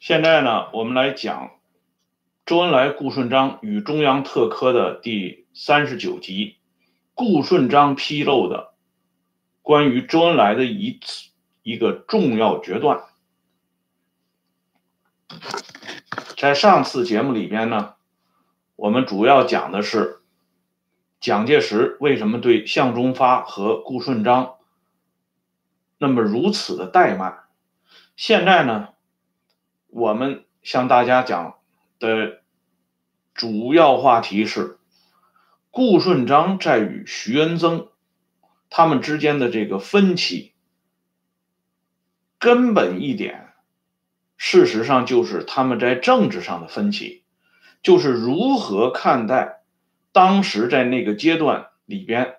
现在呢，我们来讲周恩来、顾顺章与中央特科的第三十九集，顾顺章披露的关于周恩来的一次一个重要决断。在上次节目里边呢，我们主要讲的是蒋介石为什么对向忠发和顾顺章那么如此的怠慢。现在呢？我们向大家讲的主要话题是顾顺章在与徐恩曾他们之间的这个分歧，根本一点，事实上就是他们在政治上的分歧，就是如何看待当时在那个阶段里边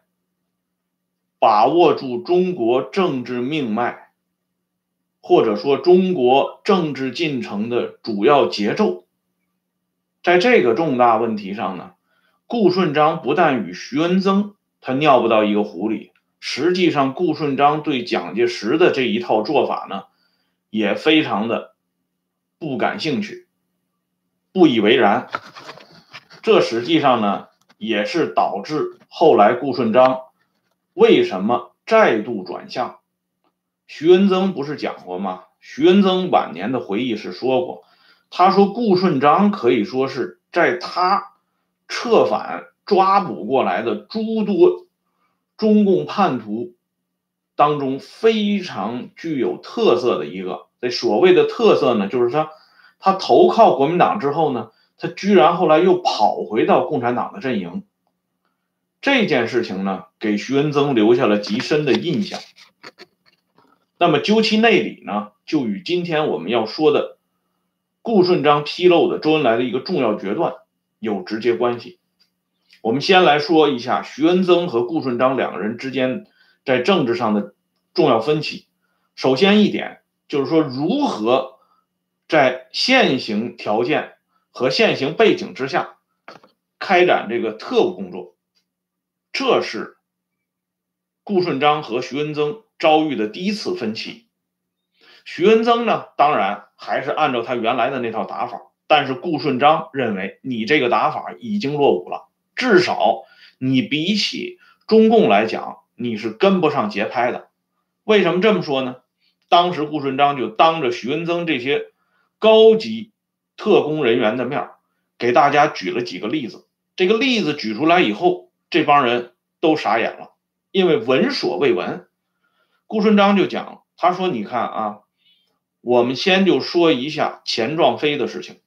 把握住中国政治命脉。或者说，中国政治进程的主要节奏，在这个重大问题上呢，顾顺章不但与徐恩曾他尿不到一个壶里，实际上顾顺章对蒋介石的这一套做法呢，也非常的不感兴趣，不以为然。这实际上呢，也是导致后来顾顺章为什么再度转向。徐恩曾不是讲过吗？徐恩曾晚年的回忆是说过，他说顾顺章可以说是在他策反抓捕过来的诸多中共叛徒当中非常具有特色的一个。这所谓的特色呢，就是说他投靠国民党之后呢，他居然后来又跑回到共产党的阵营。这件事情呢，给徐恩曾留下了极深的印象。那么究其内里呢，就与今天我们要说的顾顺章披露的周恩来的一个重要决断有直接关系。我们先来说一下徐恩曾和顾顺章两个人之间在政治上的重要分歧。首先一点就是说，如何在现行条件和现行背景之下开展这个特务工作，这是顾顺章和徐恩曾。遭遇的第一次分歧，徐恩曾呢，当然还是按照他原来的那套打法，但是顾顺章认为你这个打法已经落伍了，至少你比起中共来讲，你是跟不上节拍的。为什么这么说呢？当时顾顺章就当着徐恩曾这些高级特工人员的面，给大家举了几个例子。这个例子举出来以后，这帮人都傻眼了，因为闻所未闻。顾顺章就讲，他说：“你看啊，我们先就说一下钱壮飞的事情。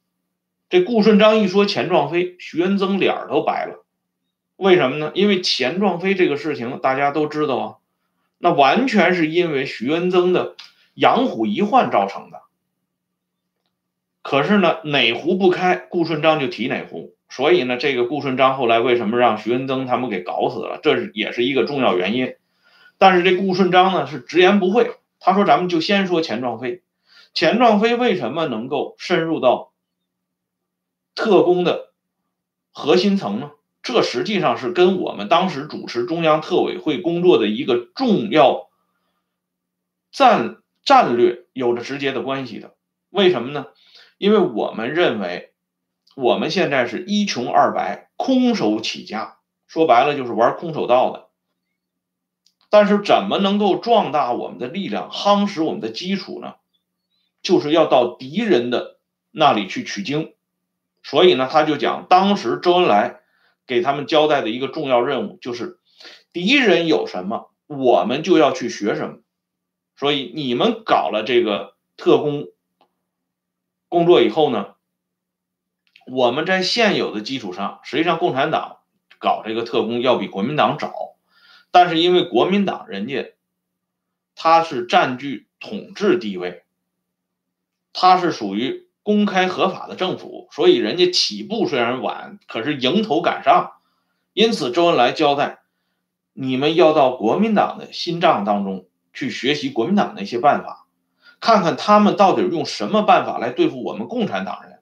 这顾顺章一说钱壮飞，徐恩曾脸都白了。为什么呢？因为钱壮飞这个事情大家都知道啊，那完全是因为徐恩曾的养虎遗患造成的。可是呢，哪壶不开，顾顺章就提哪壶。所以呢，这个顾顺章后来为什么让徐恩曾他们给搞死了，这也是一个重要原因。”但是这顾顺章呢是直言不讳，他说：“咱们就先说钱壮飞，钱壮飞为什么能够深入到特工的核心层呢？这实际上是跟我们当时主持中央特委会工作的一个重要战战略有着直接的关系的。为什么呢？因为我们认为我们现在是一穷二白，空手起家，说白了就是玩空手道的。”但是怎么能够壮大我们的力量，夯实我们的基础呢？就是要到敌人的那里去取经。所以呢，他就讲，当时周恩来给他们交代的一个重要任务，就是敌人有什么，我们就要去学什么。所以你们搞了这个特工工作以后呢，我们在现有的基础上，实际上共产党搞这个特工要比国民党早。但是因为国民党人家，他是占据统治地位，他是属于公开合法的政府，所以人家起步虽然晚，可是迎头赶上。因此，周恩来交代，你们要到国民党的心脏当中去学习国民党的一些办法，看看他们到底用什么办法来对付我们共产党人。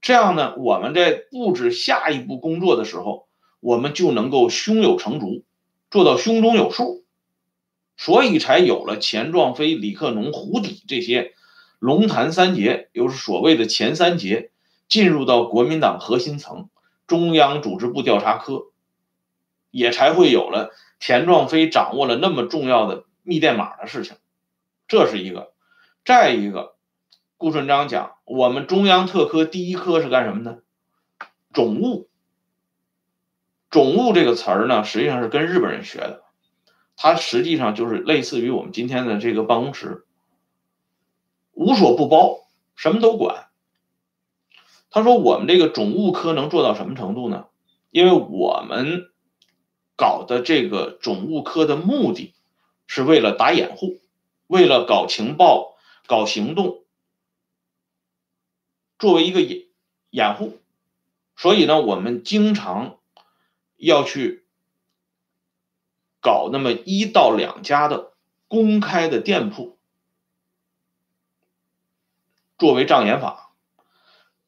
这样呢，我们在布置下一步工作的时候，我们就能够胸有成竹。做到胸中有数，所以才有了钱壮飞、李克农、胡底这些龙潭三杰，又是所谓的前三杰，进入到国民党核心层、中央组织部调查科，也才会有了钱壮飞掌握了那么重要的密电码的事情。这是一个，再一个，顾顺章讲，我们中央特科第一科是干什么的？总务。总务这个词儿呢，实际上是跟日本人学的，它实际上就是类似于我们今天的这个办公室，无所不包，什么都管。他说我们这个总务科能做到什么程度呢？因为我们搞的这个总务科的目的是为了打掩护，为了搞情报、搞行动，作为一个掩掩护，所以呢，我们经常。要去搞那么一到两家的公开的店铺，作为障眼法。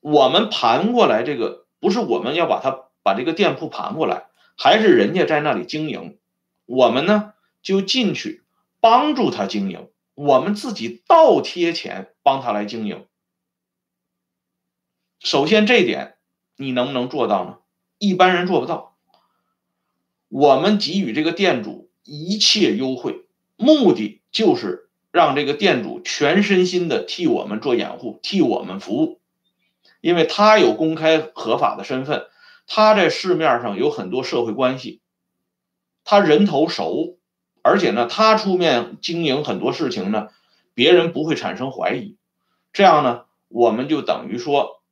我们盘过来这个，不是我们要把它把这个店铺盘过来，还是人家在那里经营，我们呢就进去帮助他经营，我们自己倒贴钱帮他来经营。首先这一点你能不能做到呢？一般人做不到。我们给予这个店主一切优惠，目的就是让这个店主全身心的替我们做掩护，替我们服务，因为他有公开合法的身份，他在市面上有很多社会关系，他人头熟，而且呢，他出面经营很多事情呢，别人不会产生怀疑，这样呢，我们就等于说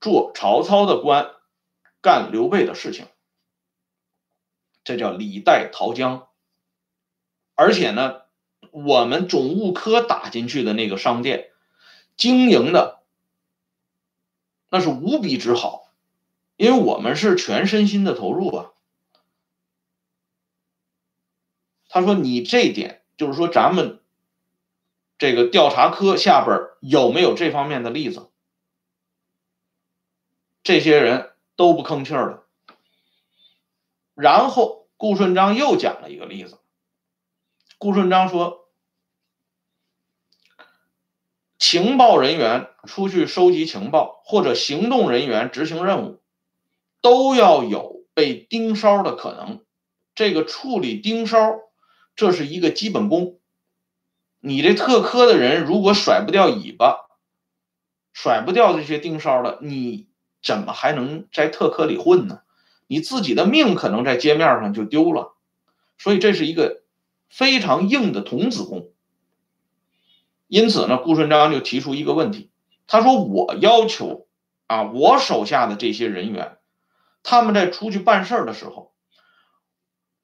做曹操的官，干刘备的事情。这叫李代桃僵，而且呢，我们总务科打进去的那个商店，经营的那是无比之好，因为我们是全身心的投入啊。他说：“你这点就是说，咱们这个调查科下边有没有这方面的例子？”这些人都不吭气儿了，然后。顾顺章又讲了一个例子。顾顺章说，情报人员出去收集情报，或者行动人员执行任务，都要有被盯梢的可能。这个处理盯梢，这是一个基本功。你这特科的人如果甩不掉尾巴，甩不掉这些盯梢的，你怎么还能在特科里混呢？你自己的命可能在街面上就丢了，所以这是一个非常硬的童子功。因此呢，顾顺章就提出一个问题，他说：“我要求啊，我手下的这些人员，他们在出去办事儿的时候，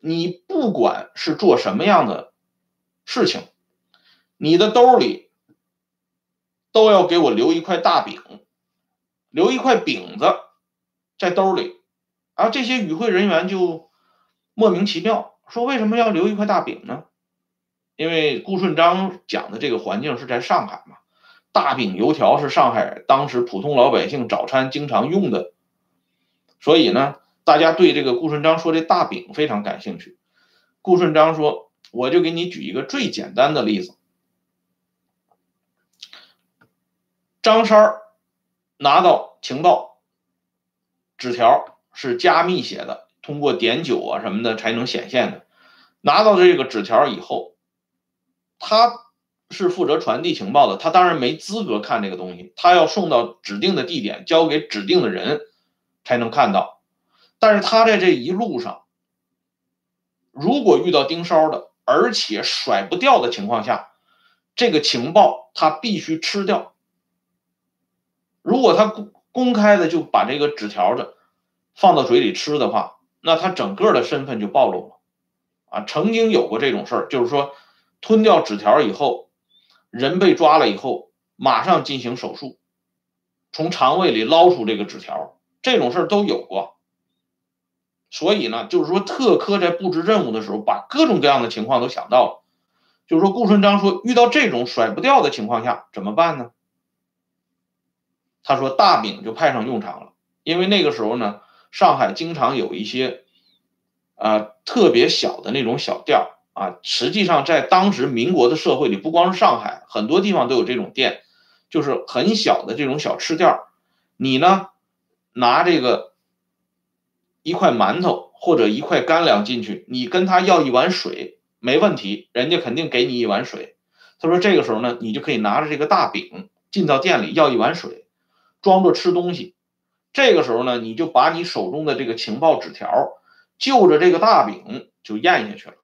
你不管是做什么样的事情，你的兜里都要给我留一块大饼，留一块饼子在兜里。”而这些与会人员就莫名其妙说：“为什么要留一块大饼呢？”因为顾顺章讲的这个环境是在上海嘛，大饼油条是上海当时普通老百姓早餐经常用的，所以呢，大家对这个顾顺章说这大饼非常感兴趣。顾顺章说：“我就给你举一个最简单的例子，张三儿拿到情报纸条。”是加密写的，通过碘酒啊什么的才能显现的。拿到这个纸条以后，他是负责传递情报的，他当然没资格看这个东西，他要送到指定的地点，交给指定的人才能看到。但是他在这一路上，如果遇到盯梢的，而且甩不掉的情况下，这个情报他必须吃掉。如果他公公开的就把这个纸条的。放到嘴里吃的话，那他整个的身份就暴露了，啊，曾经有过这种事儿，就是说吞掉纸条以后，人被抓了以后，马上进行手术，从肠胃里捞出这个纸条，这种事儿都有过。所以呢，就是说特科在布置任务的时候，把各种各样的情况都想到了。就是说顾顺章说，遇到这种甩不掉的情况下怎么办呢？他说大饼就派上用场了，因为那个时候呢。上海经常有一些，啊特别小的那种小店啊，实际上在当时民国的社会里，不光是上海，很多地方都有这种店，就是很小的这种小吃店你呢拿这个一块馒头或者一块干粮进去，你跟他要一碗水，没问题，人家肯定给你一碗水。他说这个时候呢，你就可以拿着这个大饼进到店里要一碗水，装作吃东西。这个时候呢，你就把你手中的这个情报纸条就着这个大饼就咽下去了。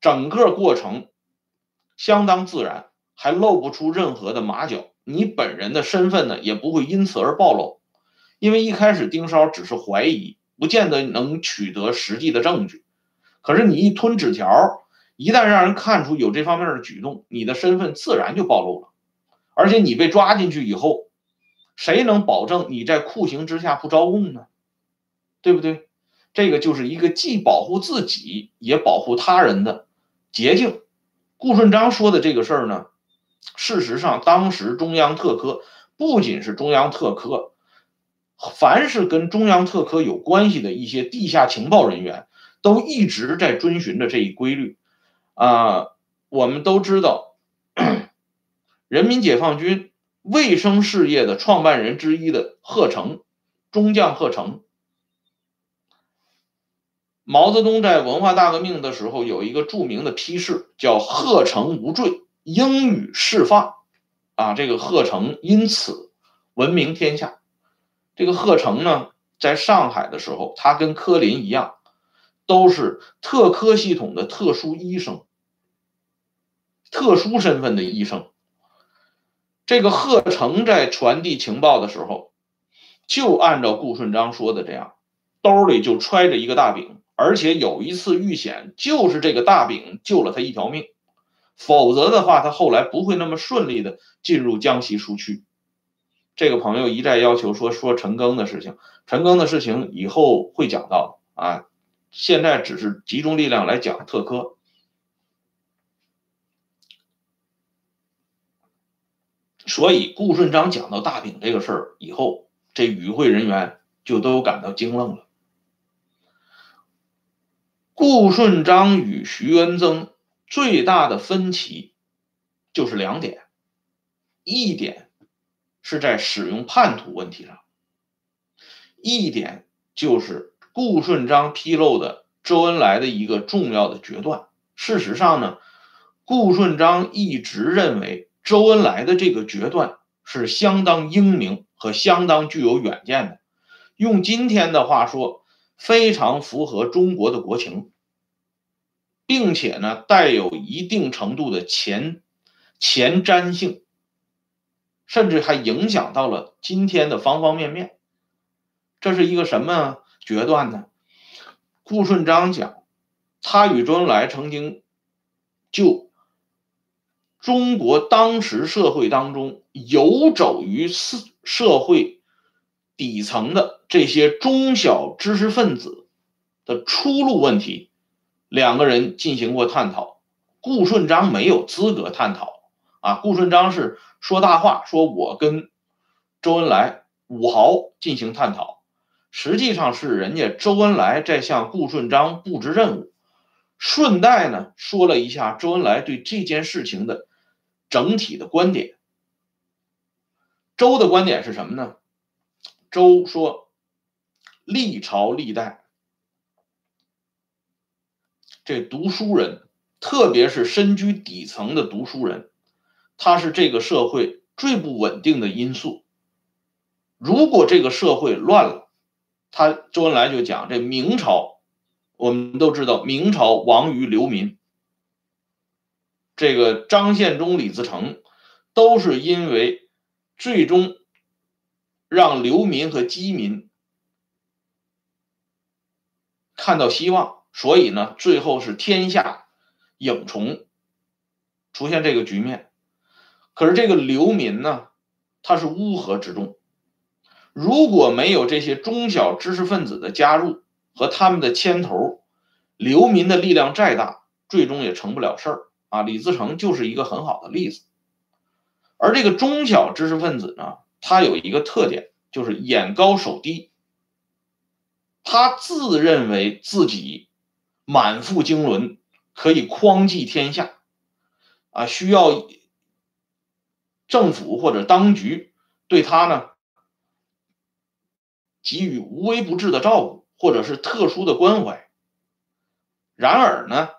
整个过程相当自然，还露不出任何的马脚。你本人的身份呢，也不会因此而暴露，因为一开始盯梢只是怀疑，不见得能取得实际的证据。可是你一吞纸条，一旦让人看出有这方面的举动，你的身份自然就暴露了。而且你被抓进去以后，谁能保证你在酷刑之下不招供呢？对不对？这个就是一个既保护自己也保护他人的捷径。顾顺章说的这个事儿呢？事实上，当时中央特科不仅是中央特科，凡是跟中央特科有关系的一些地下情报人员，都一直在遵循着这一规律。啊，我们都知道，人民解放军卫生事业的创办人之一的贺成，中将贺成，毛泽东在文化大革命的时候有一个著名的批示，叫“贺成无罪”。英语释放，啊，这个贺成因此闻名天下。这个贺成呢，在上海的时候，他跟柯林一样，都是特科系统的特殊医生，特殊身份的医生。这个贺成在传递情报的时候，就按照顾顺章说的这样，兜里就揣着一个大饼，而且有一次遇险，就是这个大饼救了他一条命。否则的话，他后来不会那么顺利的进入江西苏区。这个朋友一再要求说说陈赓的事情，陈赓的事情以后会讲到啊，现在只是集中力量来讲特科。所以顾顺章讲到大饼这个事儿以后，这与会人员就都感到惊愣了。顾顺章与徐恩曾。最大的分歧就是两点，一点是在使用叛徒问题上，一点就是顾顺章披露的周恩来的一个重要的决断。事实上呢，顾顺章一直认为周恩来的这个决断是相当英明和相当具有远见的，用今天的话说，非常符合中国的国情。并且呢，带有一定程度的前前瞻性，甚至还影响到了今天的方方面面。这是一个什么决断呢？顾顺章讲，他与周恩来曾经就中国当时社会当中游走于社社会底层的这些中小知识分子的出路问题。两个人进行过探讨，顾顺章没有资格探讨啊！顾顺章是说大话，说我跟周恩来武豪进行探讨，实际上是人家周恩来在向顾顺章布置任务，顺带呢说了一下周恩来对这件事情的整体的观点。周的观点是什么呢？周说，历朝历代。这读书人，特别是身居底层的读书人，他是这个社会最不稳定的因素。如果这个社会乱了，他周恩来就讲，这明朝，我们都知道明朝亡于流民。这个张献忠、李自成，都是因为最终让流民和饥民看到希望。所以呢，最后是天下影虫出现这个局面。可是这个流民呢，他是乌合之众。如果没有这些中小知识分子的加入和他们的牵头，流民的力量再大，最终也成不了事儿啊。李自成就是一个很好的例子。而这个中小知识分子呢，他有一个特点，就是眼高手低。他自认为自己。满腹经纶，可以匡济天下，啊，需要政府或者当局对他呢给予无微不至的照顾，或者是特殊的关怀。然而呢，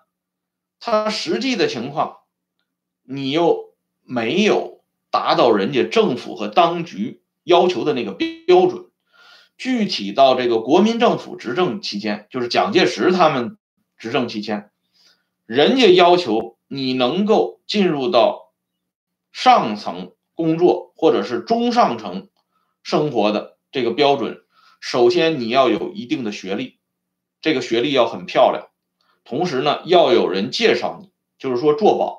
他实际的情况，你又没有达到人家政府和当局要求的那个标准。具体到这个国民政府执政期间，就是蒋介石他们执政期间，人家要求你能够进入到上层工作或者是中上层生活的这个标准，首先你要有一定的学历，这个学历要很漂亮，同时呢要有人介绍你，就是说做保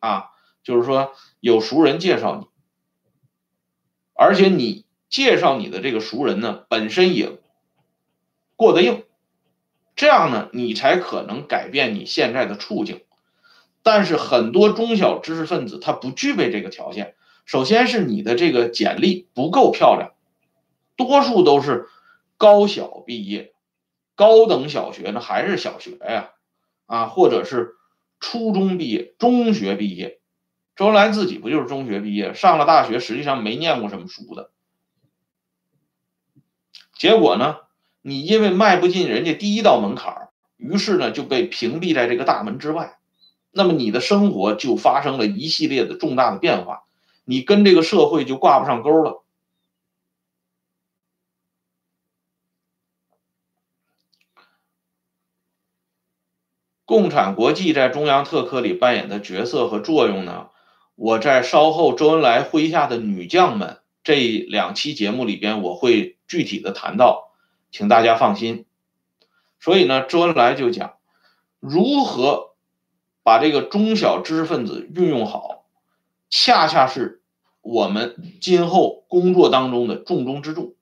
啊，就是说有熟人介绍你，而且你。介绍你的这个熟人呢，本身也过得硬，这样呢，你才可能改变你现在的处境。但是很多中小知识分子他不具备这个条件。首先是你的这个简历不够漂亮，多数都是高小毕业，高等小学呢还是小学呀，啊，或者是初中毕业、中学毕业。周恩来自己不就是中学毕业，上了大学实际上没念过什么书的。结果呢？你因为迈不进人家第一道门槛，于是呢就被屏蔽在这个大门之外。那么你的生活就发生了一系列的重大的变化，你跟这个社会就挂不上钩了。共产国际在中央特科里扮演的角色和作用呢？我在稍后周恩来麾下的女将们这两期节目里边，我会。具体的谈到，请大家放心。所以呢，周恩来就讲如何把这个中小知识分子运用好，恰恰是我们今后工作当中的重中之重。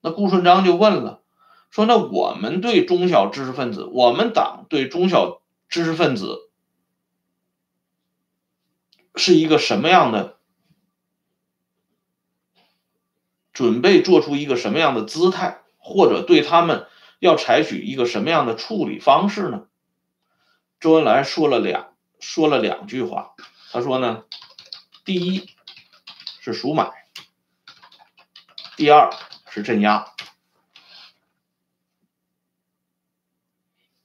那顾顺章就问了，说那我们对中小知识分子，我们党对中小知识分子是一个什么样的？准备做出一个什么样的姿态，或者对他们要采取一个什么样的处理方式呢？周恩来说了两说了两句话，他说呢，第一是赎买，第二是镇压。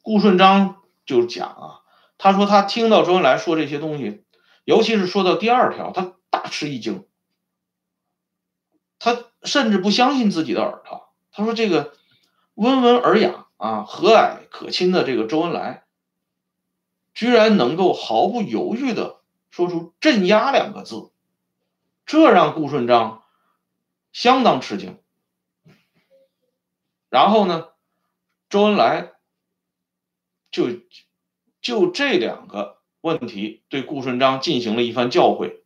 顾顺章就讲啊，他说他听到周恩来说这些东西，尤其是说到第二条，他大吃一惊。他甚至不相信自己的耳朵。他说：“这个温文尔雅啊、和蔼可亲的这个周恩来，居然能够毫不犹豫的说出‘镇压’两个字，这让顾顺章相当吃惊。然后呢，周恩来就就这两个问题对顾顺章进行了一番教诲。”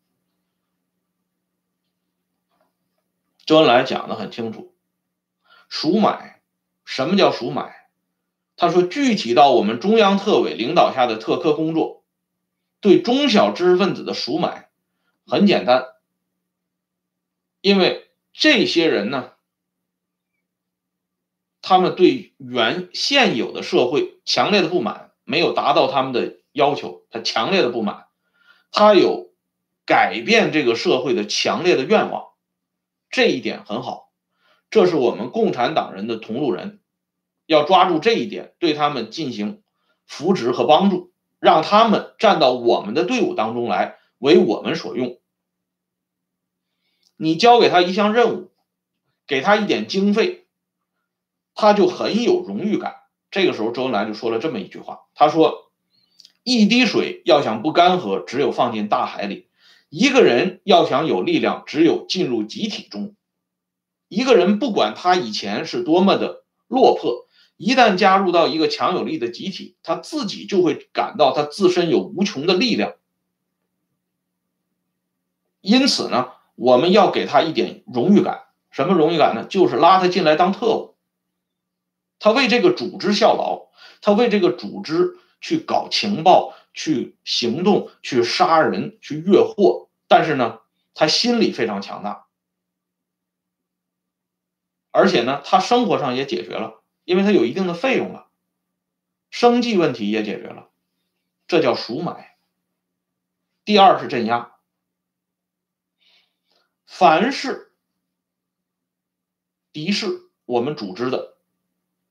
周恩来讲的很清楚，赎买，什么叫赎买？他说，具体到我们中央特委领导下的特科工作，对中小知识分子的赎买很简单，因为这些人呢，他们对原现有的社会强烈的不满，没有达到他们的要求，他强烈的不满，他有改变这个社会的强烈的愿望。这一点很好，这是我们共产党人的同路人，要抓住这一点，对他们进行扶植和帮助，让他们站到我们的队伍当中来，为我们所用。你交给他一项任务，给他一点经费，他就很有荣誉感。这个时候，周恩来就说了这么一句话，他说：“一滴水要想不干涸，只有放进大海里。”一个人要想有力量，只有进入集体中。一个人不管他以前是多么的落魄，一旦加入到一个强有力的集体，他自己就会感到他自身有无穷的力量。因此呢，我们要给他一点荣誉感。什么荣誉感呢？就是拉他进来当特务，他为这个组织效劳，他为这个组织去搞情报。去行动，去杀人，去越货，但是呢，他心理非常强大，而且呢，他生活上也解决了，因为他有一定的费用了。生计问题也解决了，这叫赎买。第二是镇压，凡是敌视我们组织的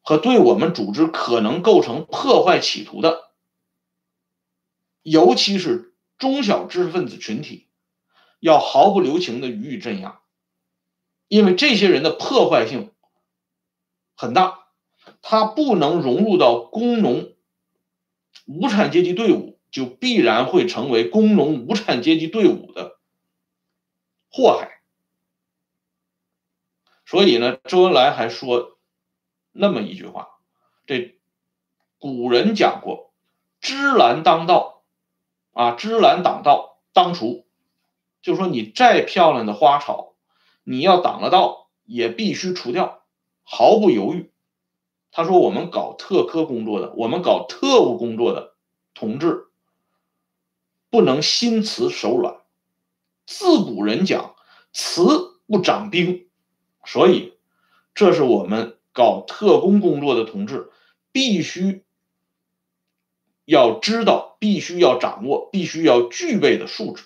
和对我们组织可能构成破坏企图的，尤其是中小知识分子群体，要毫不留情的予以镇压，因为这些人的破坏性很大。他不能融入到工农无产阶级队伍，就必然会成为工农无产阶级队伍的祸害。所以呢，周恩来还说那么一句话：“这古人讲过，芝兰当道，啊，芝兰挡道当除。”就说你再漂亮的花草，你要挡了道，也必须除掉，毫不犹豫。他说：“我们搞特科工作的，我们搞特务工作的同志，不能心慈手软。自古人讲‘慈不掌兵’，所以这是我们搞特工工作的同志必须要知道、必须要掌握、必须要具备的素质。”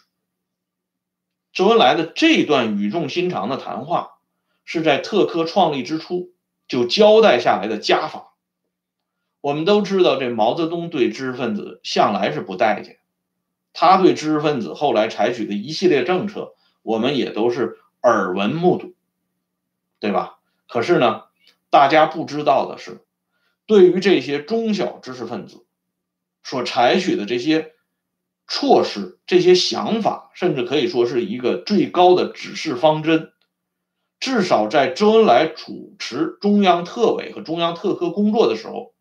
周恩来的这段语重心长的谈话，是在特科创立之初。就交代下来的家法，我们都知道，这毛泽东对知识分子向来是不待见，他对知识分子后来采取的一系列政策，我们也都是耳闻目睹，对吧？可是呢，大家不知道的是，对于这些中小知识分子所采取的这些措施、这些想法，甚至可以说是一个最高的指示方针。至少在周恩来主持中央特委和中央特科工作的时候，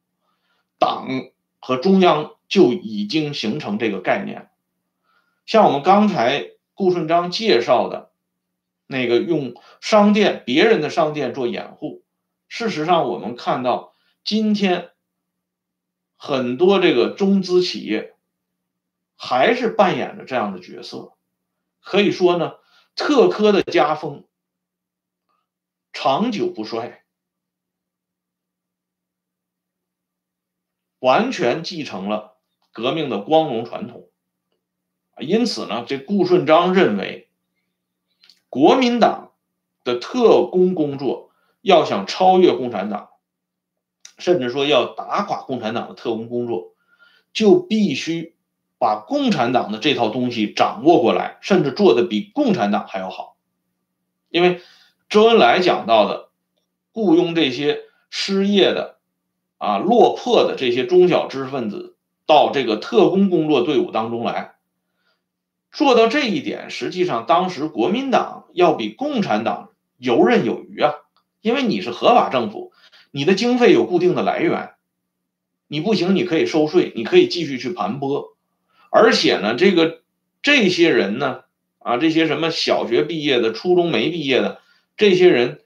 党和中央就已经形成这个概念。像我们刚才顾顺章介绍的，那个用商店别人的商店做掩护，事实上我们看到今天很多这个中资企业还是扮演着这样的角色。可以说呢，特科的家风。长久不衰，完全继承了革命的光荣传统。因此呢，这顾顺章认为，国民党的特工工作要想超越共产党，甚至说要打垮共产党的特工工作，就必须把共产党的这套东西掌握过来，甚至做的比共产党还要好，因为。周恩来讲到的，雇佣这些失业的、啊落魄的这些中小知识分子到这个特工工作队伍当中来，做到这一点，实际上当时国民党要比共产党游刃有余啊，因为你是合法政府，你的经费有固定的来源，你不行，你可以收税，你可以继续去盘剥，而且呢，这个这些人呢，啊这些什么小学毕业的、初中没毕业的。这些人，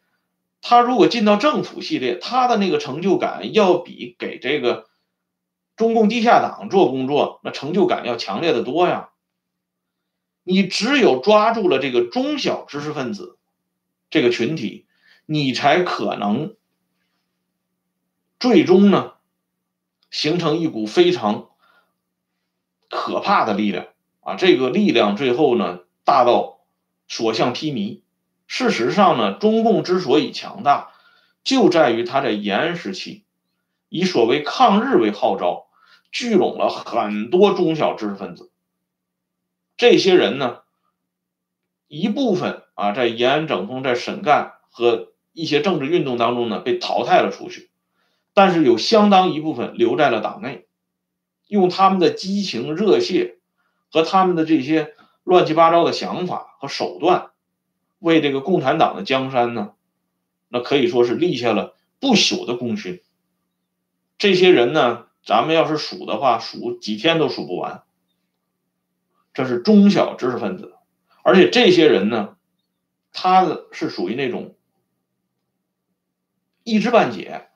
他如果进到政府系列，他的那个成就感要比给这个中共地下党做工作那成就感要强烈的多呀。你只有抓住了这个中小知识分子这个群体，你才可能最终呢形成一股非常可怕的力量啊！这个力量最后呢大到所向披靡。事实上呢，中共之所以强大，就在于他在延安时期，以所谓抗日为号召，聚拢了很多中小知识分子。这些人呢，一部分啊，在延安整风、在沈干和一些政治运动当中呢，被淘汰了出去，但是有相当一部分留在了党内，用他们的激情、热血和他们的这些乱七八糟的想法和手段。为这个共产党的江山呢，那可以说是立下了不朽的功勋。这些人呢，咱们要是数的话，数几天都数不完。这是中小知识分子，而且这些人呢，他是属于那种一知半解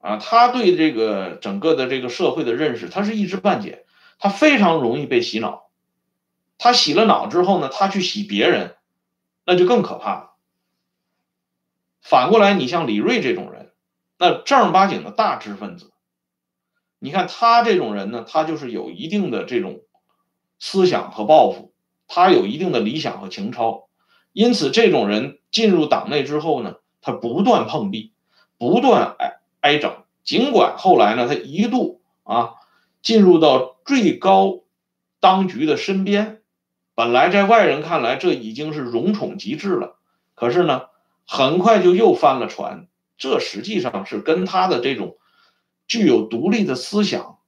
啊，他对这个整个的这个社会的认识，他是一知半解，他非常容易被洗脑。他洗了脑之后呢，他去洗别人。那就更可怕了。反过来，你像李瑞这种人，那正儿八经的大知识分子，你看他这种人呢，他就是有一定的这种思想和抱负，他有一定的理想和情操，因此这种人进入党内之后呢，他不断碰壁，不断挨挨整。尽管后来呢，他一度啊进入到最高当局的身边，本来在外人看来这已经是荣宠极致了，可是呢，很快就又翻了船。这实际上是跟他的这种具有独立的思想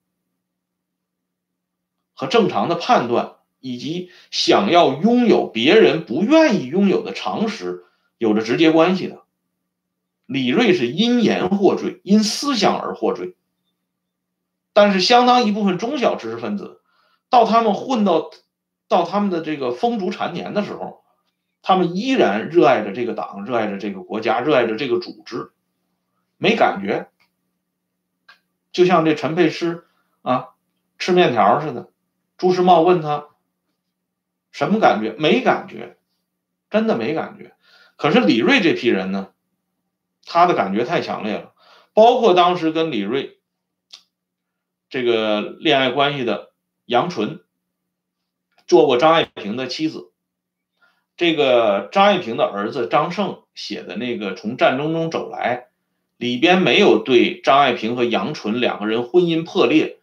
和正常的判断，以及想要拥有别人不愿意拥有的常识有着直接关系的。李瑞是因言获罪，因思想而获罪，但是相当一部分中小知识分子，到他们混到到他们的这个风烛残年的时候，他们依然热爱着这个党，热爱着这个国家，热爱着这个组织。没感觉，就像这陈佩斯啊，吃面条似的。朱时茂问他什么感觉？没感觉，真的没感觉。可是李瑞这批人呢，他的感觉太强烈了。包括当时跟李瑞这个恋爱关系的杨纯，做过张爱萍的妻子。这个张爱萍的儿子张胜写的那个《从战争中走来》。里边没有对张爱萍和杨纯两个人婚姻破裂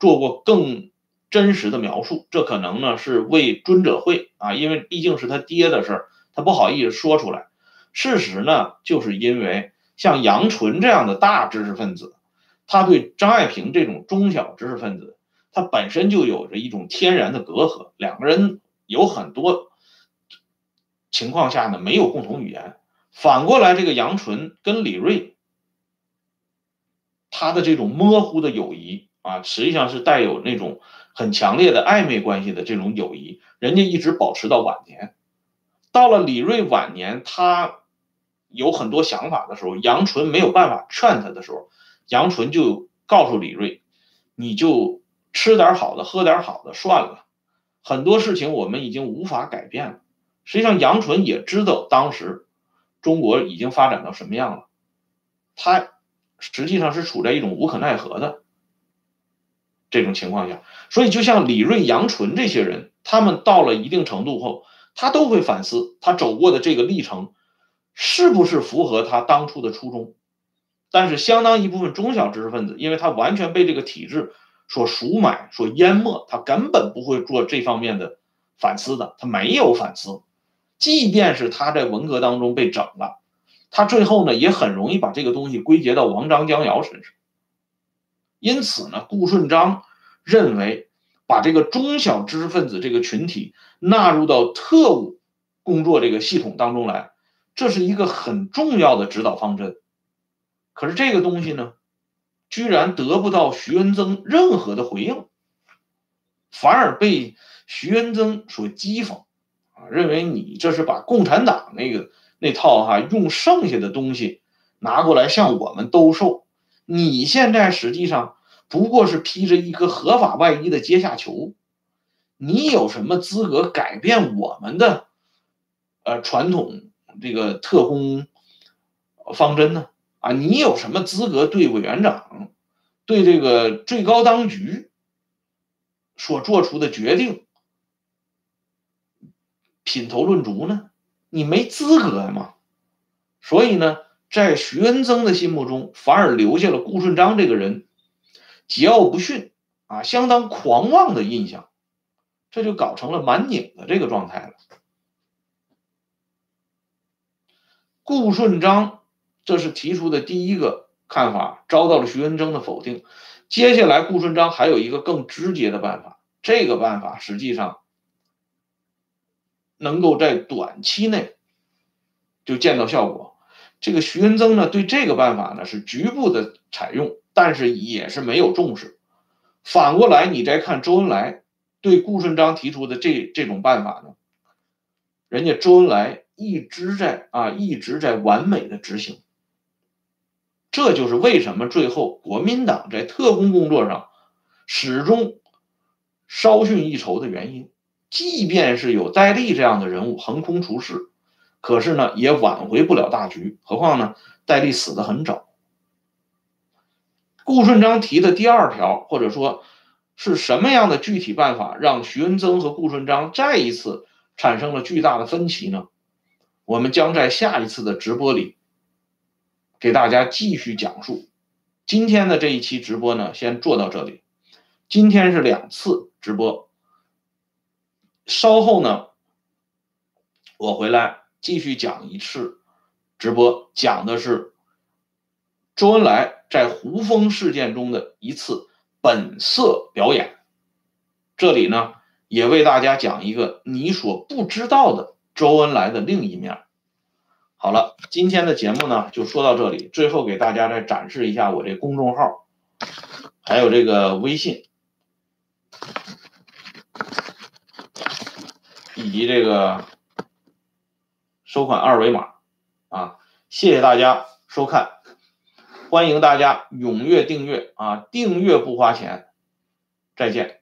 做过更真实的描述，这可能呢是为尊者讳啊，因为毕竟是他爹的事儿，他不好意思说出来。事实呢，就是因为像杨纯这样的大知识分子，他对张爱萍这种中小知识分子，他本身就有着一种天然的隔阂，两个人有很多情况下呢没有共同语言。反过来，这个杨纯跟李锐。他的这种模糊的友谊啊，实际上是带有那种很强烈的暧昧关系的这种友谊，人家一直保持到晚年。到了李瑞晚年，他有很多想法的时候，杨纯没有办法劝他的时候，杨纯就告诉李瑞：“你就吃点好的，喝点好的，算了，很多事情我们已经无法改变了。”实际上，杨纯也知道当时中国已经发展到什么样了，他。实际上是处在一种无可奈何的这种情况下，所以就像李瑞、杨纯这些人，他们到了一定程度后，他都会反思他走过的这个历程是不是符合他当初的初衷。但是相当一部分中小知识分子，因为他完全被这个体制所赎买、所淹没，他根本不会做这方面的反思的，他没有反思，即便是他在文革当中被整了。他最后呢，也很容易把这个东西归结到王张江瑶身上。因此呢，顾顺章认为，把这个中小知识分子这个群体纳入到特务工作这个系统当中来，这是一个很重要的指导方针。可是这个东西呢，居然得不到徐恩曾任何的回应，反而被徐恩曾所讥讽，啊，认为你这是把共产党那个。那套哈用剩下的东西拿过来向我们兜售，你现在实际上不过是披着一颗合法外衣的阶下囚，你有什么资格改变我们的呃传统这个特工方针呢？啊，你有什么资格对委员长、对这个最高当局所做出的决定品头论足呢？你没资格嘛，所以呢，在徐恩曾的心目中，反而留下了顾顺章这个人桀骜不驯啊，相当狂妄的印象，这就搞成了满拧的这个状态了。顾顺章这是提出的第一个看法，遭到了徐恩曾的否定。接下来，顾顺章还有一个更直接的办法，这个办法实际上。能够在短期内就见到效果。这个徐恩曾呢，对这个办法呢是局部的采用，但是也是没有重视。反过来，你再看周恩来对顾顺章提出的这这种办法呢，人家周恩来一直在啊一直在完美的执行。这就是为什么最后国民党在特工工作上始终稍逊一筹的原因。即便是有戴笠这样的人物横空出世，可是呢，也挽回不了大局。何况呢，戴笠死得很早。顾顺章提的第二条，或者说是什么样的具体办法，让徐恩曾和顾顺章再一次产生了巨大的分歧呢？我们将在下一次的直播里给大家继续讲述。今天的这一期直播呢，先做到这里。今天是两次直播，稍后呢，我回来继续讲一次直播，讲的是周恩来在胡风事件中的一次本色表演。这里呢，也为大家讲一个你所不知道的周恩来的另一面。好了，今天的节目呢就说到这里。最后给大家再展示一下我这公众号，还有这个微信，以及这个收款二维码啊！谢谢大家收看，欢迎大家踊跃订阅啊！订阅不花钱，再见。